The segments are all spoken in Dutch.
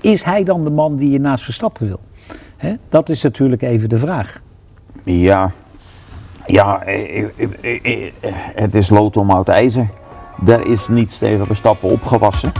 Is hij dan de man die je naast Verstappen wil? Dat is natuurlijk even de vraag. Ja, ja eh, eh, eh, het is lood om oud ijzer. Daar is niets tegen Verstappen opgewassen.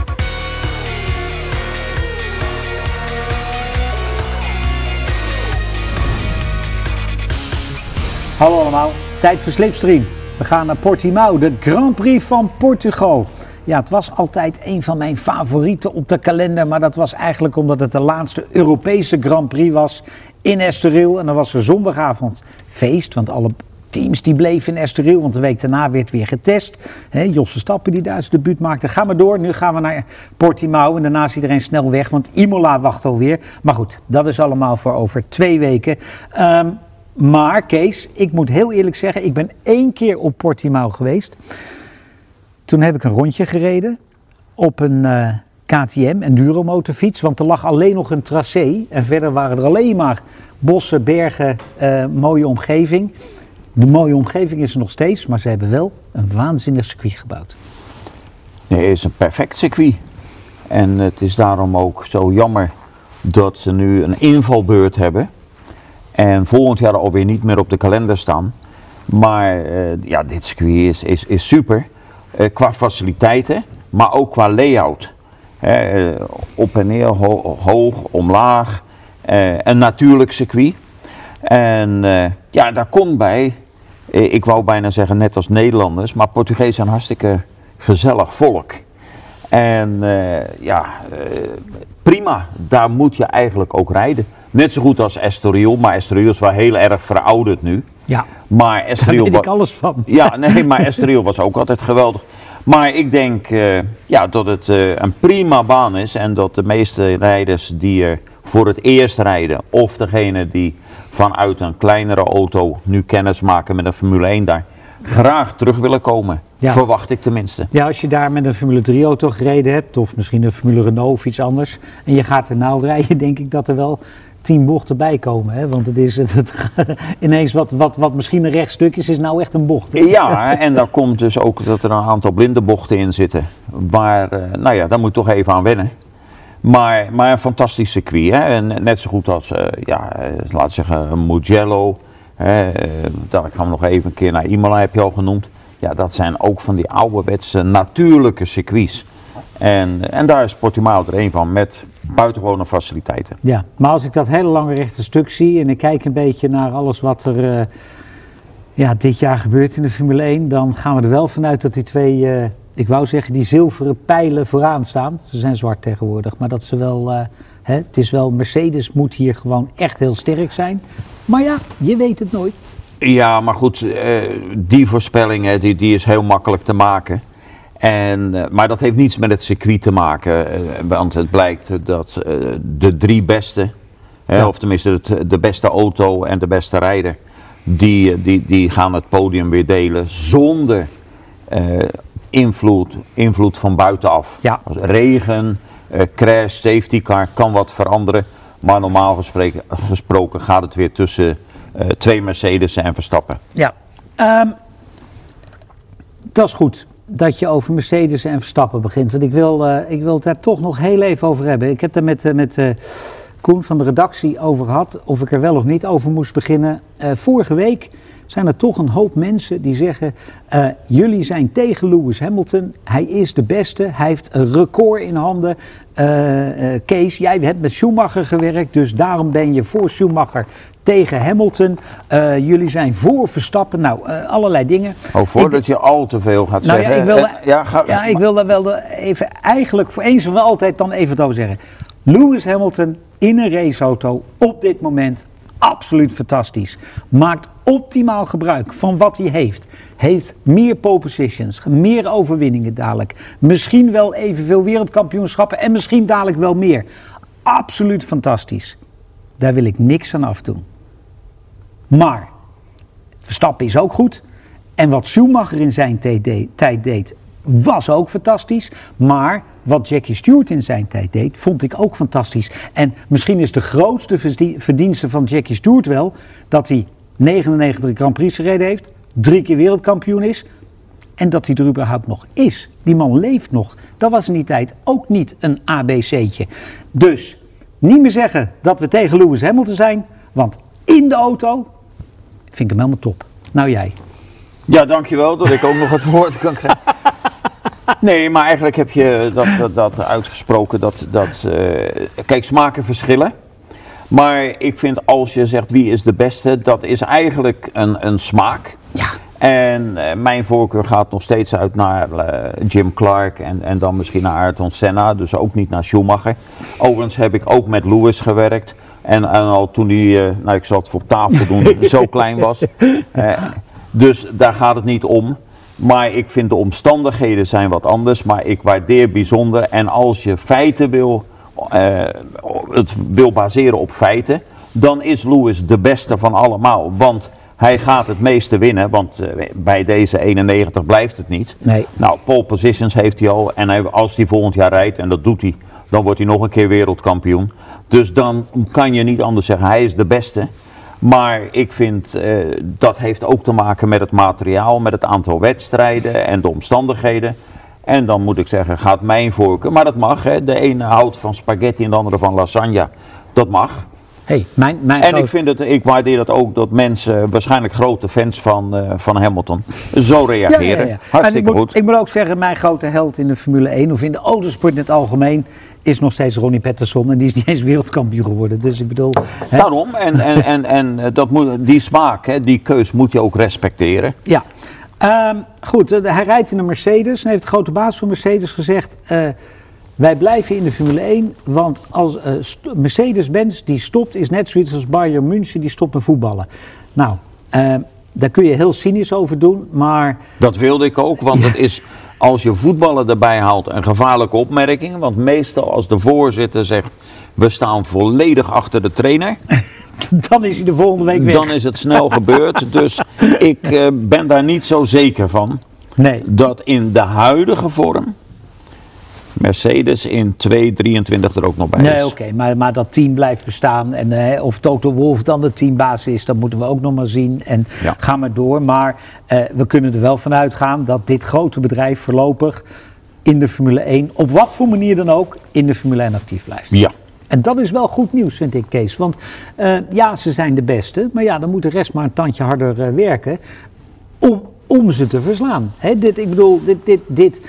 Hallo allemaal, tijd voor Slipstream. We gaan naar Portimao, de Grand Prix van Portugal. Ja, het was altijd een van mijn favorieten op de kalender, maar dat was eigenlijk omdat het de laatste Europese Grand Prix was in Estoril. En dan was er zondagavond feest, want alle teams die bleven in Estoril, want de week daarna werd weer getest. He, Jos Verstappen die Duits debuut maakte. Ga maar door, nu gaan we naar Portimao en daarna is iedereen snel weg, want Imola wacht alweer. Maar goed, dat is allemaal voor over twee weken. Ehm, maar Kees, ik moet heel eerlijk zeggen, ik ben één keer op Portimao geweest. Toen heb ik een rondje gereden op een eh, KTM, een duromotorfiets. Want er lag alleen nog een tracé en verder waren er alleen maar bossen, bergen, eh, mooie omgeving. De mooie omgeving is er nog steeds, maar ze hebben wel een waanzinnig circuit gebouwd. Nee, het is een perfect circuit. En het is daarom ook zo jammer dat ze nu een invalbeurt hebben. En volgend jaar alweer niet meer op de kalender staan. Maar eh, ja, dit circuit is, is super. Eh, qua faciliteiten, maar ook qua layout. Eh, op en neer, ho- hoog, omlaag. Eh, een natuurlijk circuit. En ja, daar komt bij, ik wou bijna zeggen net als Nederlanders, maar Portugees zijn hartstikke gezellig volk. En ja, prima, daar moet je eigenlijk ook rijden. Net zo goed als Estoril, maar Estoril is wel heel erg verouderd nu. Ja, Maar daar Estoril, weet ik alles van. ja, nee, maar Estoril was ook altijd geweldig. Maar ik denk eh, ja, dat het eh, een prima baan is en dat de meeste rijders die er voor het eerst rijden, of degene die vanuit een kleinere auto nu kennis maken met een Formule 1 daar, graag terug willen komen. Ja. Verwacht ik tenminste. Ja, als je daar met een Formule 3 auto gereden hebt, of misschien een Formule Renault of iets anders, en je gaat er nou rijden, denk ik dat er wel tien bochten bij komen. Hè? Want het is het, ineens wat, wat, wat misschien een rechtstuk is, is nou echt een bocht. hè? Ja, en daar komt dus ook dat er een aantal blinde bochten in zitten. Waar, eh, nou ja, daar moet je toch even aan wennen. Maar, maar een fantastisch circuit. Hè? En net zo goed als, eh, ja, eh, laten we zeggen, Mugello. Hè? Dan gaan we nog even een keer naar Imola, heb je al genoemd. Ja, dat zijn ook van die ouderwetse natuurlijke circuits. En, en daar is Portimao er een van met buitengewone faciliteiten. Ja, maar als ik dat hele lange rechte stuk zie en ik kijk een beetje naar alles wat er eh, ja, dit jaar gebeurt in de Formule 1, dan gaan we er wel vanuit dat die twee, eh, ik wou zeggen, die zilveren pijlen vooraan staan. Ze zijn zwart tegenwoordig, maar dat ze wel, eh, hè, het is wel, Mercedes moet hier gewoon echt heel sterk zijn. Maar ja, je weet het nooit. Ja, maar goed, die voorspelling die, die is heel makkelijk te maken. En, eh, maar dat heeft niets met het circuit te maken, eh, want het blijkt dat eh, de drie beste, Ja. of tenminste de beste auto en de beste rijder, die, die, die gaan het podium weer delen zonder invloed, invloed van buitenaf. Ja. Regen, crash, safety car, kan wat veranderen. Maar normaal gesproken, gesproken gaat het weer tussen twee Mercedes en Verstappen. Ja, ehm, dat is goed dat je over Mercedes en Verstappen begint. Want ik wil, eh, ik wil het daar toch nog heel even over hebben. Ik heb daar met, eh, met eh, Koen van de redactie over gehad of ik er wel of niet over moest beginnen. Vorige week zijn er toch een hoop mensen die zeggen: eh, jullie zijn tegen Lewis Hamilton. Hij is de beste. Hij heeft een record in handen. Eh, eh, Kees, jij hebt met Schumacher gewerkt, dus daarom ben je voor Schumacher tegen Hamilton. Jullie zijn voor Verstappen. Nou, allerlei dingen. Oh, voordat je al te veel gaat Nou ja, zeggen. ik wilde, eh, ja, ga, ja, ik wil daar wel even, eigenlijk voor eens en altijd dan even het over zeggen. Lewis Hamilton in een raceauto op dit moment absoluut fantastisch. Maakt optimaal gebruik van wat hij heeft. Heeft meer pole positions, meer overwinningen dadelijk. Misschien wel evenveel wereldkampioenschappen en misschien dadelijk wel meer. Absoluut fantastisch. Daar wil ik niks aan afdoen. Maar Verstappen is ook goed. En wat Schumacher in zijn tijd deed- was ook fantastisch. Maar wat Jackie Stewart in zijn tijd deed, vond ik ook fantastisch. En misschien is de grootste verdie- verdienste van Jackie Stewart wel dat hij 99 Grand Prix gereden heeft, drie keer wereldkampioen is. En dat hij er überhaupt nog is. Die man leeft nog. Dat was in die tijd ook niet een ABC'tje. Dus niet meer zeggen dat we tegen Lewis Hamilton zijn. Want in de auto vind ik hem helemaal top. Nou jij. Ja, dankjewel dat ik ook nog het woord kan krijgen. Nee, maar eigenlijk heb je dat, dat, dat uitgesproken. Dat, dat, uh, kijk, smaken verschillen. Maar ik vind als je zegt wie is de beste, dat is eigenlijk een, een smaak. Ja. En uh, mijn voorkeur gaat nog steeds uit naar uh, Jim Clark en, en dan misschien naar Ayrton Senna, dus ook niet naar Schumacher. Overigens heb ik ook met Lewis gewerkt. En, en al toen hij, uh, nou ik zal het voor tafel doen, zo klein was. dus daar gaat het niet om. Maar ik vind de omstandigheden zijn wat anders, maar ik waardeer bijzonder. En als je feiten wil, het wil baseren op feiten, dan is Lewis de beste van allemaal. Want hij gaat het meeste winnen, want uh, bij deze 91 blijft het niet. Nee. Nou, pole positions heeft hij al. En hij, als hij volgend jaar rijdt, en dat doet hij, dan wordt hij nog een keer wereldkampioen. Dus dan kan je niet anders zeggen, hij is de beste. Maar ik vind, uh, dat heeft ook te maken met het materiaal, met het aantal wedstrijden en de omstandigheden. En dan moet ik zeggen, gaat mijn voorkeur, maar dat mag. Hè. De ene houdt van spaghetti en de andere van lasagne. Dat mag. Hey, mijn, mijn en groot... ik, vind het, ik waardeer dat ook dat mensen, waarschijnlijk grote fans van, uh, van Hamilton, zo reageren. Ja, ja, ja. Hartstikke ik moet, goed. Ik moet ook zeggen, mijn grote held in de Formule 1 of in de autosport in het algemeen is nog steeds Ronnie Peterson. En die is niet eens wereldkampioen geworden. Dus ik bedoel... Hè? Daarom, en, en, en, en dat moet, die smaak, hè, die keus moet je ook respecteren. Ja. Um, goed, hij rijdt in een Mercedes en heeft de grote baas van Mercedes gezegd... Uh, wij blijven in de Formule 1, want als uh, Mercedes-Benz die stopt, is net zoiets als Bayern München die stopt met voetballen. Nou, uh, daar kun je heel cynisch over doen, maar... Dat wilde ik ook, want het is, als je voetballen erbij haalt, een gevaarlijke opmerking. Want meestal als de voorzitter zegt, we staan volledig achter de trainer... Dan is hij de volgende week weg. Dan is het snel gebeurd, dus ik uh, ben daar niet zo zeker van. Nee. Dat in de huidige vorm Mercedes in 223 er ook nog bij nee, is. Nee, oké, okay, maar, maar dat team blijft bestaan. En uh, of Toto Wolff dan de teambaas is, dat moeten we ook nog maar zien. En ja. ga maar door. Maar uh, we kunnen er wel van uitgaan dat dit grote bedrijf voorlopig in de Formule 1, op wat voor manier dan ook, in de Formule 1 actief blijft. Ja. En dat is wel goed nieuws, vind ik, Kees. Want uh, ja, ze zijn de beste. Maar ja, dan moet de rest maar een tandje harder werken om, om ze te verslaan. Hè, dit, ik bedoel, dit... dit, dit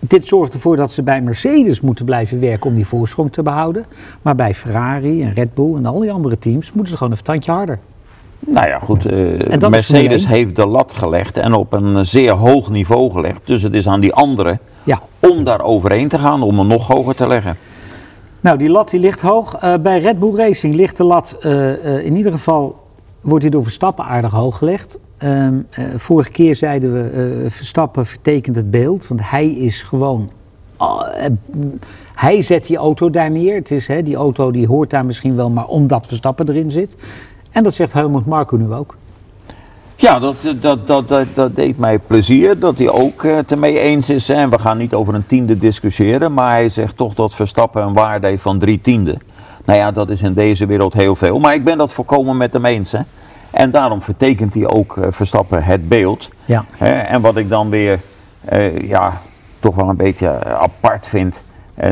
dit zorgt ervoor dat ze bij Mercedes moeten blijven werken om die voorsprong te behouden. Maar bij Ferrari en Red Bull en al die andere teams moeten ze gewoon een tandje harder. Nou ja, goed. Uh, Mercedes heeft de lat gelegd en op een zeer hoog niveau gelegd. Dus het is aan die anderen ja. om daar overheen te gaan, om hem nog hoger te leggen. Nou, die lat die ligt hoog. Uh, bij Red Bull Racing ligt de lat uh, in ieder geval, wordt die door Verstappen aardig hoog gelegd. Uh, vorige keer zeiden we, Verstappen vertekent het beeld, want hij is gewoon, hij zet die auto daar neer. Het is, hè, die auto die hoort daar misschien wel, maar omdat Verstappen erin zit. En dat zegt Helmut Marko nu ook. Ja, dat, dat, dat, dat, dat deed mij plezier dat hij ook het ermee eens is. En we gaan niet over een tiende discussiëren, maar hij zegt toch dat Verstappen een waarde heeft van drie tienden. Nou ja, dat is in deze wereld heel veel. Maar ik ben dat volkomen met hem eens. Hè. En daarom vertekent hij ook uh, Verstappen het beeld. Ja. Hè, en wat ik dan weer uh, ja, toch wel een beetje apart vind.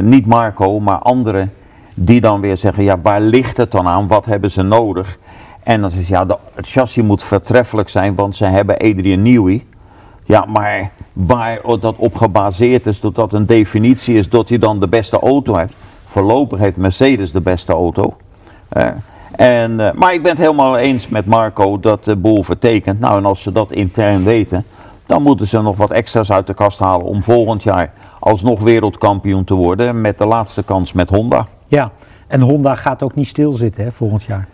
Niet Marco, maar anderen die dan weer zeggen, ja waar ligt het dan aan? Wat hebben ze nodig? En dan is ja, het chassis moet vertreffelijk zijn, want ze hebben Adrian Newey. Ja, maar waar dat op gebaseerd is, dat dat een definitie is dat hij dan de beste auto heeft. Voorlopig heeft Mercedes de beste auto. En, uh, maar ik ben het helemaal eens met Marco dat de boel vertekent. Nou, en als ze dat intern weten, dan moeten ze nog wat extra's uit de kast halen om volgend jaar alsnog wereldkampioen te worden met de laatste kans met Honda. Ja, en Honda gaat ook niet stilzitten hè, volgend jaar.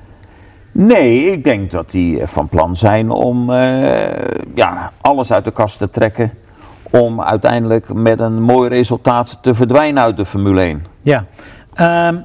Nee, ik denk dat die van plan zijn om uh, ja, alles uit de kast te trekken. Om uiteindelijk met een mooi resultaat te verdwijnen uit de Formule 1. Ja, um,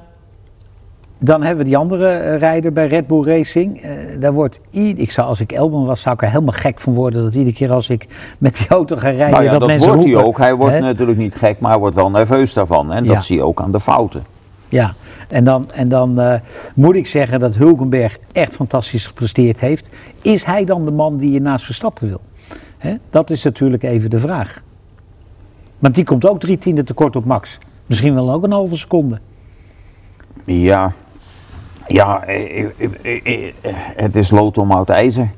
dan hebben we die andere uh, rijder bij Red Bull Racing. Uh, daar wordt, ik zou, als ik Elban was, zou ik er helemaal gek van worden. Dat iedere keer als ik met die auto ga rijden, nou ja, dat, dat mensen wordt roepen, hij ook. Hij wordt natuurlijk niet gek, maar hij wordt wel nerveus daarvan. En Ja. dat zie je ook aan de fouten. Ja, en dan, en dan uh, moet ik zeggen dat Hulkenberg echt fantastisch gepresteerd heeft. Is hij dan de man die je naast Verstappen wil? Hè? Dat is natuurlijk even de vraag. Want die komt ook drie tienden tekort op Max. Misschien wel ook een halve seconde. Ja, ja eh, eh, eh, eh, het is lood om oud ijzer.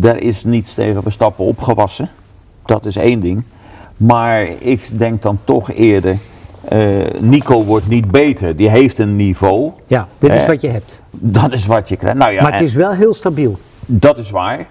Er is niets tegen Verstappen opgewassen. Dat is één ding. Maar ik denk dan toch eerder, eh, Nico wordt niet beter. Die heeft een niveau. Ja, dit is Eh, wat je hebt. Dat is wat je krijgt. Nou ja, maar het is wel heel stabiel. Dat is waar.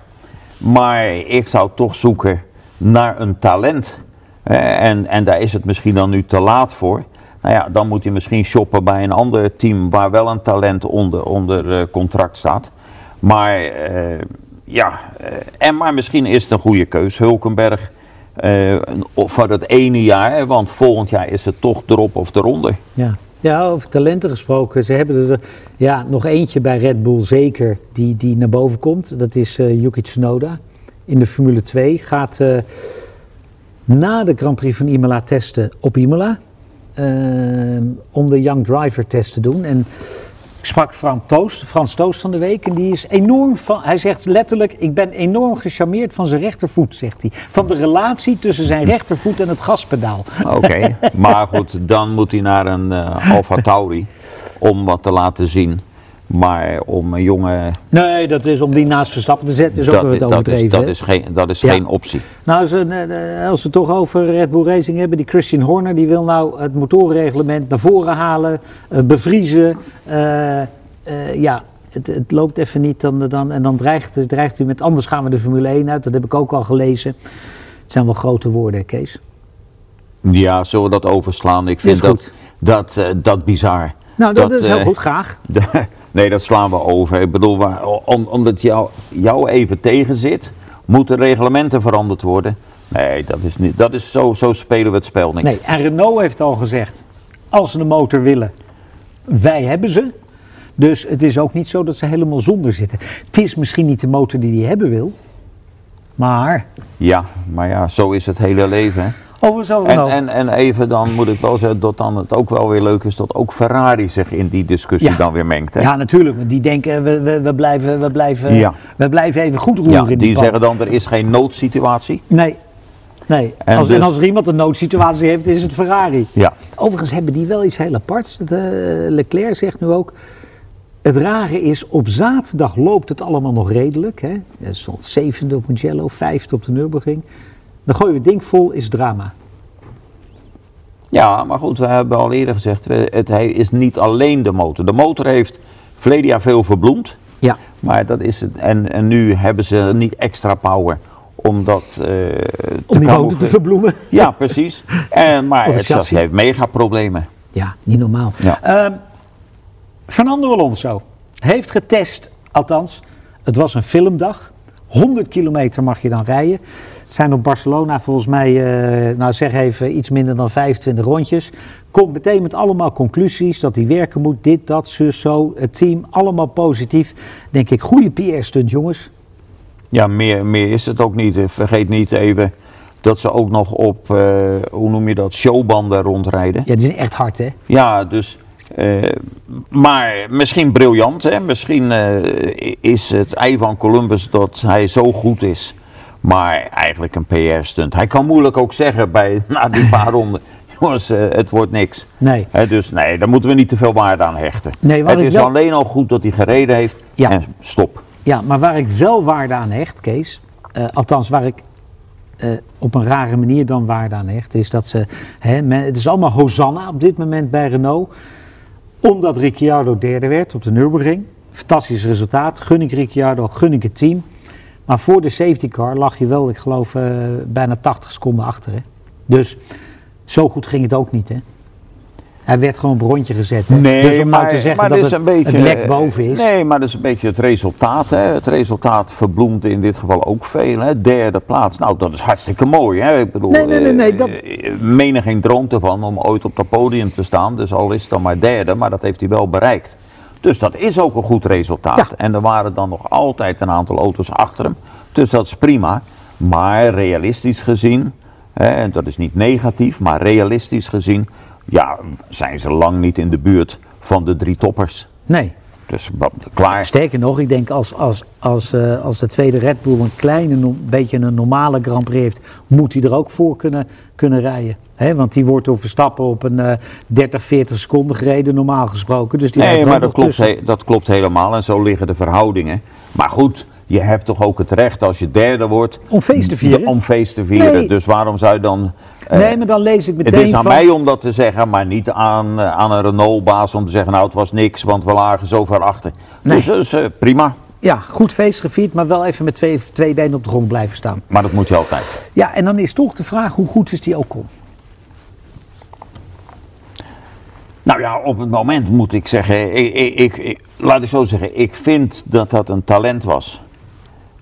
Maar ik zou toch zoeken naar een talent. Eh, En, en daar is het misschien dan nu te laat voor. Nou ja, dan moet hij misschien shoppen bij een ander team waar wel een talent onder, onder eh, contract staat. Maar eh, ja, eh, en maar misschien is het een goede keus. Hulkenberg eh, voor dat ene jaar, want volgend jaar is het toch erop of eronder. Ja. ja, over talenten gesproken. Ze hebben er ja, nog eentje bij Red Bull zeker die, die naar boven komt. Dat is eh Yuki Tsunoda in de Formule 2. Gaat eh, na de Grand Prix van Imola testen op Imola. eh, om de Young Driver test te doen. En ik sprak Frans Toost, Frans Toost van de week en die is enorm van. Hij zegt letterlijk: Ik ben enorm gecharmeerd van zijn rechtervoet, zegt hij. Van de relatie tussen zijn rechtervoet en het gaspedaal. Oké, maar goed, dan moet hij naar een eh Alfa Tauri om wat te laten zien. Maar om een jongen, Nee, dat is om die naast Verstappen te zetten, is ook dat, weer is- wat dat, is, overdreven. dat is geen, dat is Ja. geen optie. Nou, als, we- eh, als we het toch over Red Bull Racing hebben, die Christian Horner, die wil nou het motorenreglement naar voren halen, eh, bevriezen. Eh, eh, ja, het, het loopt even niet, dan, dan, en dan dreigt, dreigt u met anders gaan we de Formule 1 uit. Dat heb ik ook al gelezen. Het zijn wel grote woorden, Kees. Ja, zullen we dat overslaan? Ik vind dat, dat, eh, dat bizar. Nou, dat, Dat, is heel eh, goed, graag. nee, dat slaan we over. Ik bedoel, om, omdat jou, jou even tegen zit, moeten reglementen veranderd worden. Nee, dat is niet. Dat is zo, zo spelen we het spel niet. Nee, en Renault heeft al gezegd, als ze een motor willen, wij hebben ze. Dus het is ook niet zo dat ze helemaal zonder zitten. Het is misschien niet de motor die hij hebben wil, maar Ja, maar ja, zo is het hele leven. Hè. Over En, Renault. en, en even dan moet ik wel zeggen dat dan het ook wel weer leuk is dat ook Ferrari zich in die discussie Ja. dan weer mengt. Hè? Ja, natuurlijk. Want die denken, we, we, we, blijven, we, blijven, Ja. we blijven even goed roeren Ja, in die, die zeggen dan er is geen noodsituatie. Nee, nee. En als, en dus- als er iemand een noodsituatie heeft, is het Ferrari. Ja, Overigens hebben die wel iets heel aparts. Leclerc zegt nu ook. Het rare is, op zaterdag loopt het allemaal nog redelijk. Hè? Er stond zevende op Mugello, vijfde op de Nürburgring. Dan gooien we het ding vol, is drama. ja maar goed, we hebben al eerder gezegd, het hij is niet alleen de motor. De motor heeft verleden jaar veel verbloemd. Ja, Maar dat is het. En, en nu hebben ze niet extra power om dat eh, te om die motor te camoufleren. verbloemen. Ja, precies. En, maar het chassis. heeft mega problemen. Ja, niet normaal. Ja. Ehm, Fernando Alonso heeft getest, althans, het was een filmdag. 100 kilometer mag je dan rijden. Het zijn op Barcelona volgens mij, eh, nou zeg even, iets minder dan 25 rondjes. Komt meteen met allemaal conclusies dat hij werken moet, dit, dat, zus, zo. Het team, allemaal positief. Denk ik, goede PR-stunt jongens. Ja, meer, meer is het ook niet. Vergeet niet even dat ze ook nog op, eh, hoe noem je dat, showbanden rondrijden. Ja, die zijn echt hard hè. Ja, dus. Eh, maar misschien briljant, hè? Misschien eh, is het ei van Columbus dat hij zo goed is. Maar eigenlijk een PR-stunt. Hij kan moeilijk ook zeggen bij, na die paar ronden: jongens, eh, het wordt niks. Nee. Dus nee, daar moeten we niet te veel waarde aan hechten. Nee, het is wel- alleen al goed dat hij gereden heeft. Ja. En stop. Ja, maar waar ik wel waarde aan hecht, Kees, althans waar ik op een rare manier dan waarde aan hecht, is dat ze, hè, men- het is allemaal Hosanna op dit moment bij Renault, omdat Ricciardo derde werd op de Nürburgring. Fantastisch resultaat, gun ik Ricciardo, gun ik het team. Maar voor de safety car lag je wel, ik geloof, eh, bijna 80 seconden achter. Hè? Dus zo goed ging het ook niet, hè? Hij werd gewoon op een rondje gezet. Hè? dus om nou te zeggen dat het, het lek boven is. Nee, maar dat is een beetje het resultaat. Hè. Het resultaat verbloemt in dit geval ook veel. Hè. Derde plaats, nou dat is hartstikke mooi. Hè. Ik bedoel, Nee, nee, nee, nee, eh, dat- menig geen droomt ervan om ooit op dat podium te staan. Dus al is het dan maar derde, maar dat heeft hij wel bereikt. Dus dat is ook een goed resultaat. Ja. En er waren dan nog altijd een aantal auto's achter hem. Dus dat is prima. Maar realistisch gezien, hè, en dat is niet negatief, maar realistisch gezien, ja, zijn ze lang niet in de buurt van de drie toppers. Nee. Dus klaar. Sterker nog, ik denk als, als, als, eh, als de tweede Red Bull een kleine, no- beetje een normale Grand Prix heeft, moet hij er ook voor kunnen, kunnen rijden. Want die wordt door Verstappen op een eh 30, 40 seconden gereden, normaal gesproken. Dus die Nee, maar dat klopt, he- dat klopt helemaal en zo liggen de verhoudingen. Maar goed, je hebt toch ook het recht als je derde wordt... Om feest te vieren. Om feest te vieren. Nee. Dus waarom zou je dan... eh, nee, maar dan lees ik het meteen is aan van... mij om dat te zeggen, maar niet aan, eh, aan een Renault-baas om te zeggen... nou, het was niks, want we lagen zo ver achter. Nee. Dus, dus eh, prima, Ja, goed feest gevierd, maar wel even met twee, twee benen op de grond blijven staan. maar dat moet je altijd. Ja, en dan is toch de vraag, hoe goed is die Ocon? Nou ja, op het moment moet ik zeggen, ik, ik, ik- laat ik zo zeggen, ik vind dat dat een talent was.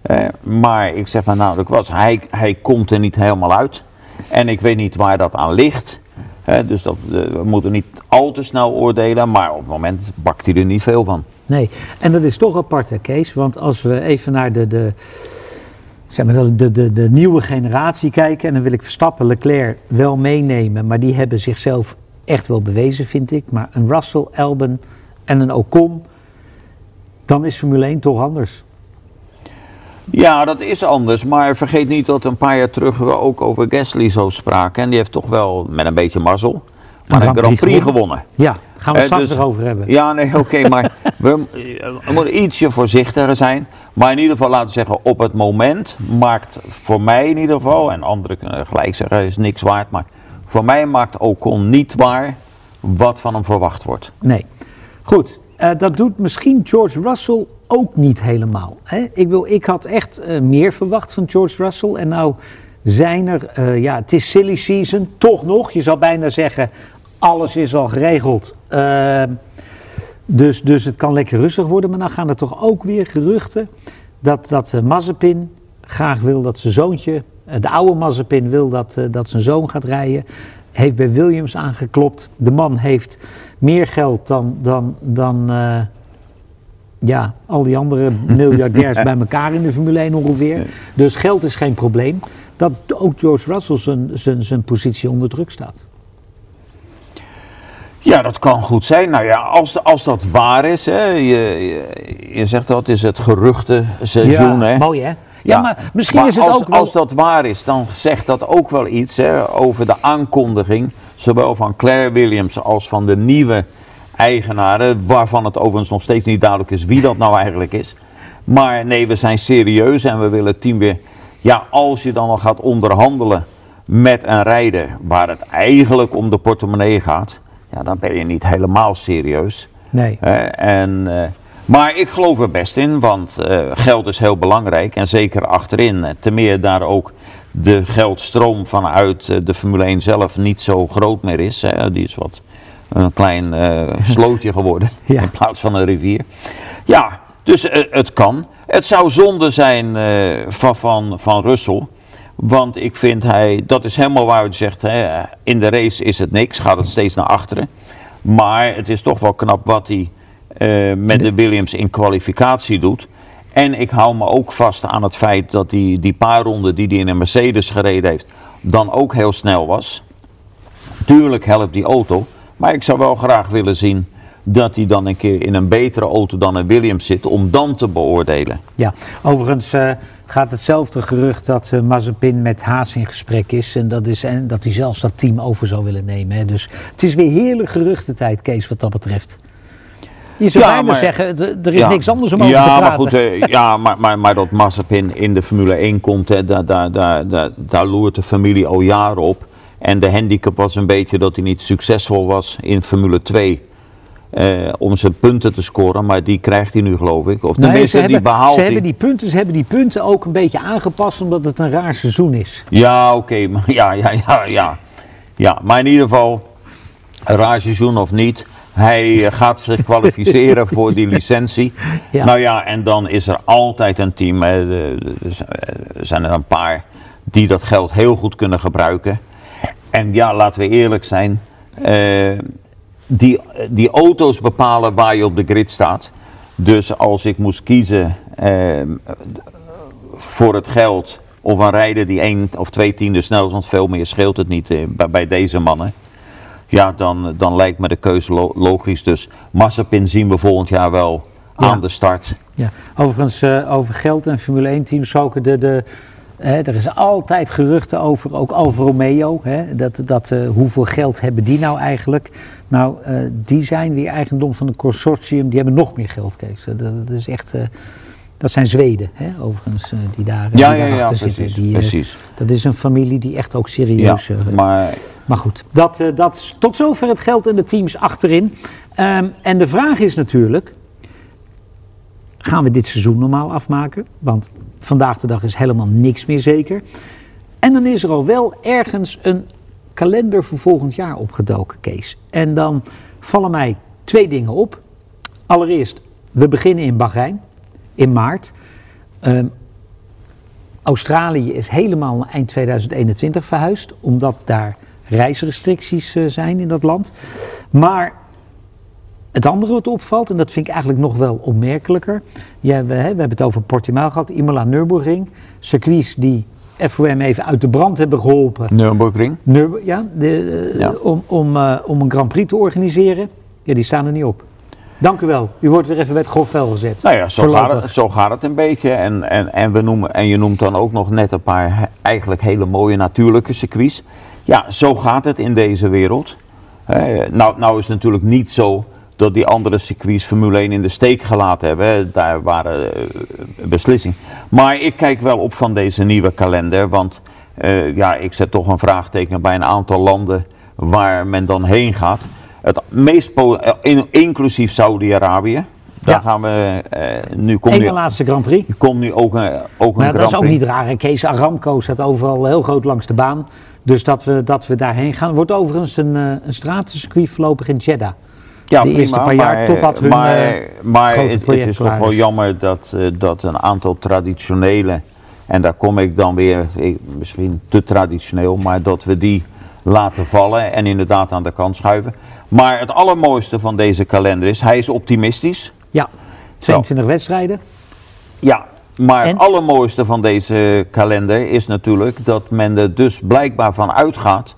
Eh, maar ik zeg maar nou, dat was, hij, hij komt er niet helemaal uit. En ik weet niet waar dat aan ligt. Dus dat, eh, we moeten niet al te snel oordelen, maar op het moment bakt hij er niet veel van. Nee, en dat is toch apart, hè, Kees. Want als we even naar de, de, zeg maar de, de, de, nieuwe generatie kijken... en dan wil ik Verstappen, Leclerc wel meenemen... maar die hebben zichzelf echt wel bewezen, vind ik. Maar een Russell, Albon en een Ocon... dan is Formule 1 toch anders. Ja, dat is anders, maar vergeet niet dat een paar jaar terug we ook over Gasly zo spraken. En die heeft toch wel met een beetje mazzel, maar een Grand Prix gewonnen. Ja, gaan we Eh, straks dus- erover hebben. Ja, nee, oké, maar we, we moeten ietsje voorzichtiger zijn. Maar in ieder geval laten we zeggen, op het moment maakt voor mij in ieder geval, en anderen kunnen gelijk zeggen, is niks waard. Maar voor mij maakt Ocon niet waar wat van hem verwacht wordt. Nee. Goed, eh, dat doet misschien George Russell ook niet helemaal. Hè? Ik, wil, ik had echt eh, meer verwacht van George Russell. En nou zijn er, eh, ja, het is silly season, toch nog. Je zou bijna zeggen, alles is al geregeld. Ehm, dus, dus het kan lekker rustig worden. Maar dan gaan er toch ook weer geruchten dat, dat eh, Mazepin graag wil dat zijn zoontje, de oude Mazepin wil dat, dat zijn zoon gaat rijden. Heeft bij Williams aangeklopt. De man heeft meer geld dan, dan, dan ja, al die andere miljardairs bij elkaar in de Formule 1 ongeveer. Dus geld is geen probleem. Dat ook George Russell zijn, zijn, zijn positie onder druk staat. Ja, dat kan goed zijn. Nou ja, als, als dat waar is, hè, je, je, je zegt dat is het geruchtenseizoen. hè? mooi hè? Ja, maar misschien Maar is het als, ook wel... Als dat waar is, dan zegt dat ook wel iets hè, over de aankondiging, zowel van Claire Williams als van de nieuwe eigenaren, waarvan het overigens nog steeds niet duidelijk is wie dat nou eigenlijk is. Maar nee, we zijn serieus en we willen het team weer. Ja, als je dan al gaat onderhandelen met een rijder waar het eigenlijk om de portemonnee gaat, ja, dan ben je niet helemaal serieus. Nee. En, eh, maar ik geloof er best in, want eh, geld is heel belangrijk. En zeker achterin, eh, te meer daar ook de geldstroom vanuit eh, de Formule 1 zelf niet zo groot meer is. Hè. Die is wat een klein eh, slootje geworden Ja. in plaats van een rivier. Ja, dus eh, het kan. Het zou zonde zijn eh, van, van, van Russell. Want ik vind hij, dat is helemaal waar u zegt, hè, in de race is het niks, gaat het steeds naar achteren. Maar het is toch wel knap wat hij met de Williams in kwalificatie doet. En ik hou me ook vast aan het feit dat die, die paar ronden die hij in een Mercedes gereden heeft, dan ook heel snel was. Tuurlijk helpt die auto, maar ik zou wel graag willen zien dat hij dan een keer in een betere auto dan een Williams zit, om dan te beoordelen. Ja, overigens eh, gaat hetzelfde gerucht dat Mazepin met Haas in gesprek is. En dat, is, en dat hij zelfs dat team over zou willen nemen. Hè. Dus het is weer heerlijk geruchtentijd, Kees, wat dat betreft. Je zou Ja, bijna maar- zeggen, er is Ja. niks anders om over ja, te praten. Maar goed, eh, ja, maar, maar, maar dat Mazepin in de Formule 1 komt, hè, daar, daar, daar, daar, daar loert de familie al jaren op. En de handicap was een beetje dat hij niet succesvol was in Formule 2. eh, om zijn punten te scoren, maar die krijgt hij nu geloof ik. Of Nee, tenminste, ze die behaalt ze hij. hebben die punten, ze hebben die punten ook een beetje aangepast omdat het een raar seizoen is. Ja, oké, maar ja, ja, ja, ja. Ja, maar in ieder geval, een raar seizoen of niet, hij eh, gaat zich kwalificeren voor die licentie. Ja. Nou ja, en dan is er altijd een team, er zijn er een paar die dat geld heel goed kunnen gebruiken. En ja, laten we eerlijk zijn, eh, die, die auto's bepalen waar je op de grid staat. Dus als ik moest kiezen eh, voor het geld of een rijder die één of twee tienden snel is, want veel meer scheelt het niet eh, bij, deze mannen. Ja, dan, dan lijkt me de keuze lo- logisch. Dus Mazepin zien we volgend jaar wel aan de start. Ja. Overigens, over geld en Formule 1 teams gesproken, de, de, hè, er is altijd geruchten over, ook Alfa Romeo. Hè, dat, dat, eh, hoeveel geld hebben die nou eigenlijk? Nou, eh, die zijn weer eigendom van een consortium, die hebben nog meer geld, Kees. Dat, dat is echt... eh, dat zijn Zweden, hè, overigens, die daar, Ja, die ja, ja, precies. zitten. Die, precies. dat is een familie die echt ook Ja, serieus... eh, maar maar goed, dat, dat is tot zover het geld en de teams achterin. Ehm, en de vraag is natuurlijk, gaan we dit seizoen normaal afmaken? Want vandaag de dag is helemaal niks meer zeker. En dan is er al wel ergens een kalender voor volgend jaar opgedoken, Kees. En dan vallen mij twee dingen op. Allereerst, we beginnen in Bahrein, in maart. Ehm, Australië is helemaal eind 2021 verhuisd, omdat daar reisrestricties eh, zijn in dat land. Maar het andere wat opvalt, en dat vind ik eigenlijk nog wel opmerkelijker. Ja, we, hè, we hebben het over Portimao gehad, Imola, Nürburgring. Circuits die FOM even uit de brand hebben geholpen. Nürburgring. Nürburg, ja, de, eh, Ja. Om, om, eh, om een Grand Prix te organiseren. Ja, die staan er niet op. Dank u wel. U wordt weer even bij het grof vel gezet. Nou ja, zo gaat, het, zo gaat het een beetje. En, en, en, we noemen, en je noemt dan ook nog net een paar he- eigenlijk hele mooie natuurlijke circuits. Ja, zo gaat het in deze wereld. Nou, nou is het natuurlijk niet zo dat die andere circuits Formule 1 in de steek gelaten hebben. hè. Daar waren eh, beslissingen. Maar ik kijk wel op van deze nieuwe kalender. Want eh, ja, ik zet toch een vraagteken bij een aantal landen waar men dan heen gaat. Het meest eh, in- inclusief Saudi-Arabië. Daar Ja. gaan we eh, nu komt Eén nu, laatste Grand Prix. komt nu ook een, ook een Maar dat is Grand ook Prix. niet raar. Kees Aramco staat overal heel groot langs de baan. Dus dat we, dat we daarheen gaan. wordt overigens een, een stratencircuit voorlopig in Jeddah. Ja, de eerste paar jaar totdat hun, Maar, eh, maar het, is toch wel jammer dat, eh, dat een aantal traditionele, en daar kom ik dan weer, misschien te traditioneel, maar dat we die laten vallen en inderdaad aan de kant schuiven. Maar het allermooiste van deze kalender is, hij is optimistisch. Ja, 22 wedstrijden. Ja, maar En? het allermooiste van deze kalender is natuurlijk dat men er dus blijkbaar van uitgaat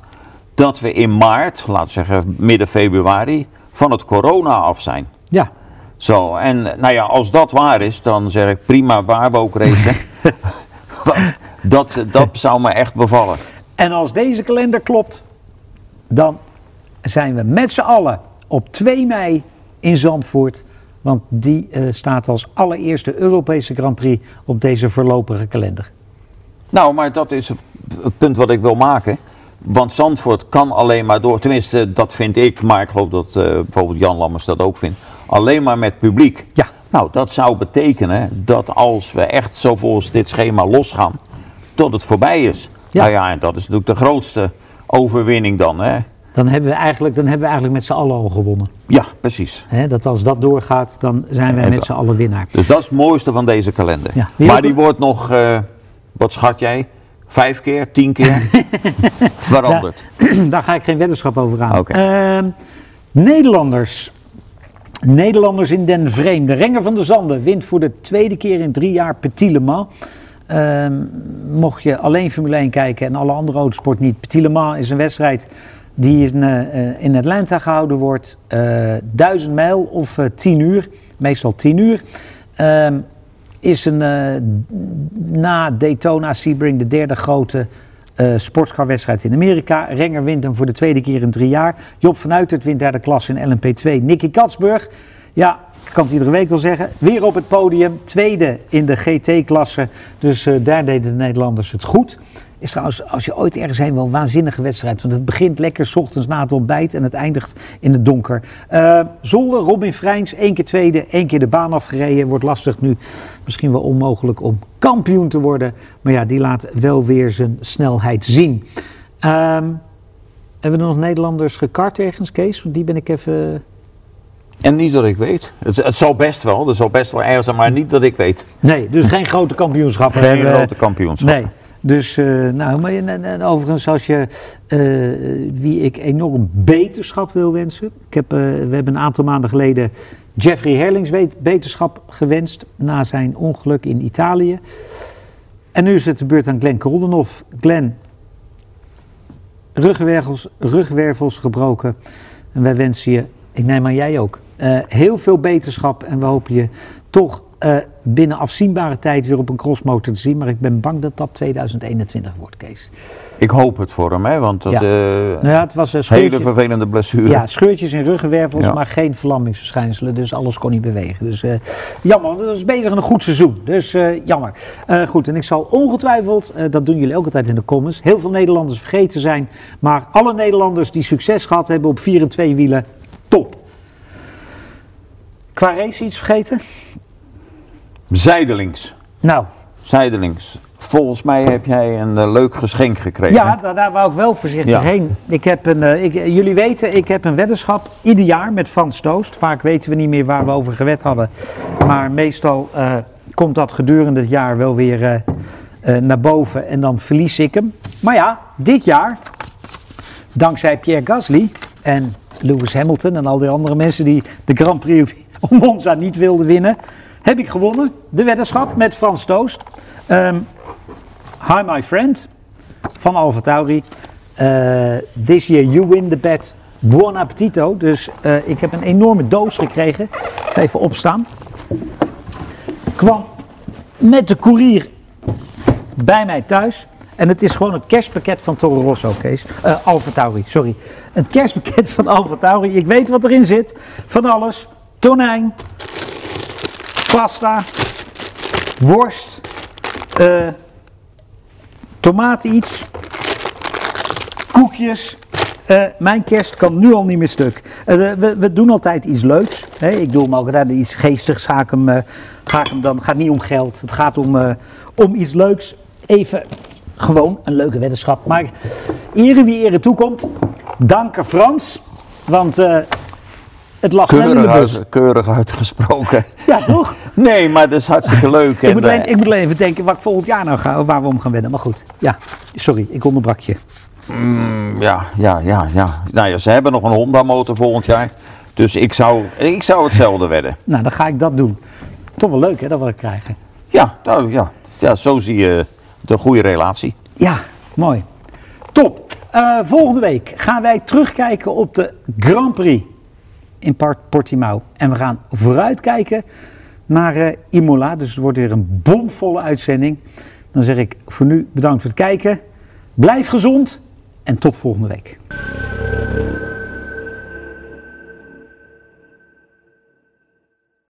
dat we in maart, laten we zeggen midden februari, van het corona af zijn. Ja, Zo, en nou ja, als dat waar is, dan zeg ik prima waar we ook racen. Want dat, dat zou me echt bevallen. En als deze kalender klopt, dan zijn we met z'n allen op 2 mei in Zandvoort. Want die eh, staat als allereerste Europese Grand Prix op deze voorlopige kalender. Nou, maar dat is het punt wat ik wil maken. Want Zandvoort kan alleen maar door, tenminste dat vind ik, maar ik geloof dat eh, bijvoorbeeld Jan Lammers dat ook vindt, alleen maar met publiek. Ja. Nou, dat zou betekenen dat als we echt zo volgens dit schema losgaan, tot het voorbij is. Ja. Nou ja, en dat is natuurlijk de grootste overwinning dan. Hè? Dan hebben we eigenlijk, dan hebben we eigenlijk met z'n allen al gewonnen. Ja, precies. Dat als dat doorgaat, dan zijn wij met z'n allen winnaar. Dus dat is het mooiste van deze kalender. Ja. Maar die wordt nog, eh, wat schat jij? Vijf keer, tien keer veranderd. Daar ga ik geen weddenschap over aan. Ehm, Nederlanders. Nederlanders in den vreemde. Renger van der Zanden wint voor de tweede keer in drie jaar Petit Le Mans. Ehm, mocht je alleen Formule 1 kijken en alle andere autosport niet. Petit Le Mans is een wedstrijd die in, eh, in Atlanta gehouden wordt. Eh, duizend mijl of eh, tien uur. Meestal tien uur. Is een, eh, na Daytona Sebring de derde grote eh sportscarwedstrijd in Amerika. Renger wint hem voor de tweede keer in drie jaar. Job van Uitert wint derde klasse in LMP2. Nicky Katsburg, ja, ik kan het iedere week wel zeggen, weer op het podium. Tweede in de GT-klasse. Dus eh, daar deden de Nederlanders het goed. Is trouwens, als je ooit ergens heen wil, een waanzinnige wedstrijd. Want het begint lekker, 's ochtends na het ontbijt en het eindigt in het donker. Eh Zolder, Robin Freins, één keer tweede, één keer de baan afgereden. Wordt lastig nu, misschien wel onmogelijk om kampioen te worden. Maar ja, die laat wel weer zijn snelheid zien. Ehm, hebben we nog Nederlanders gekart ergens, Kees? Want die ben ik even... En niet dat ik weet. Het, het zal best wel, er zal best wel ergens zijn, maar niet dat ik weet. Nee, dus geen grote kampioenschappen. Geen hebben. grote kampioenschap. Nee. Dus, eh, nou, maar en, en- en overigens, als je eh, wie ik enorm beterschap wil wensen. Ik heb, eh, we hebben een aantal maanden geleden Jeffrey Herlings beterschap gewenst na zijn ongeluk in Italië. En nu is het de beurt aan Glenn Koldenhoff. Glenn, ruggenwervels, rugwervels gebroken. En wij wensen je, ik neem aan jij ook, heel veel beterschap en we hopen je toch eh, binnen afzienbare tijd weer op een crossmotor te zien. Maar ik ben bang dat dat 2021 wordt, Kees. Ik hoop het voor hem, hè, want dat Ja. eh Nou ja, het was een hele scheurtje, vervelende blessure. ja, scheurtjes in ruggenwervels, Ja. maar geen verlammingsverschijnselen. Dus alles kon niet bewegen. Dus eh, jammer, want het was bezig aan een goed seizoen. Dus eh, jammer. Eh, goed, en ik zal ongetwijfeld, eh, dat doen jullie ook altijd in de comments, heel veel Nederlanders vergeten zijn. Maar alle Nederlanders die succes gehad hebben op 4 en 2 wielen, top. Qua race iets vergeten? Zijdelings. Nou, Zijdelings. Volgens mij heb jij een eh, leuk geschenk gekregen. Ja, daar, daar wou ik wel voorzichtig Ja. heen. Ik heb een, eh, ik, jullie weten, ik heb een weddenschap ieder jaar met Frans Toost. Vaak weten we niet meer waar we over gewet hadden. Maar meestal eh, komt dat gedurende het jaar wel weer naar boven en dan verlies ik hem. Maar ja, dit jaar, dankzij Pierre Gasly en Lewis Hamilton en al die andere mensen die de Grand Prix om Monza niet wilden winnen, heb ik gewonnen. De weddenschap met Frans Toost. Ehm, hi my friend van Alfa Tauri. Eh, this year you win the bet. Buon appetito. Dus eh, ik heb een enorme doos gekregen. Even opstaan. Kwam met de koerier bij mij thuis. En het is gewoon het kerstpakket van Toro Rosso, Kees. Eh Alfa Tauri, sorry. Het kerstpakket van Alfa Tauri. Ik weet wat erin zit. Van alles. Tonijn. Pasta. Worst. tomaten iets. Koekjes. Eh, mijn kerst kan nu al niet meer stuk. Eh, we, we doen altijd iets leuks. Hè? Ik doe hem ook altijd iets geestigs. Ga ik hem, ga ik hem dan. Het gaat niet om geld. Het gaat om, om iets leuks. Even gewoon een leuke weddenschap. Maar ere wie ere toekomt. Danken Frans. Want het lag snel in de Keurig, bus. uit, keurig uitgesproken. Ja, toch? Nee, maar dat is hartstikke leuk. Ik moet, alleen, eh, ik moet alleen even denken wat ik volgend jaar nou ga, of waar we om gaan wedden. Maar goed, ja, sorry, ik onderbrak je. Ja, ja, ja, ja. Nou ja, ze hebben nog een Honda-motor volgend jaar. Dus ik zou, ik zou hetzelfde wedden. Nou, dan ga ik dat doen. Toch wel leuk hè, dat we dat krijgen. Ja, nou, ja. ja, zo zie je de goede relatie. Ja, mooi. Top. Eh, volgende week gaan wij terugkijken op de Grand Prix in Portimao. En we gaan vooruitkijken naar eh, Imola. Dus het wordt weer een bomvolle uitzending. Dan zeg ik voor nu bedankt voor het kijken. Blijf gezond en tot volgende week.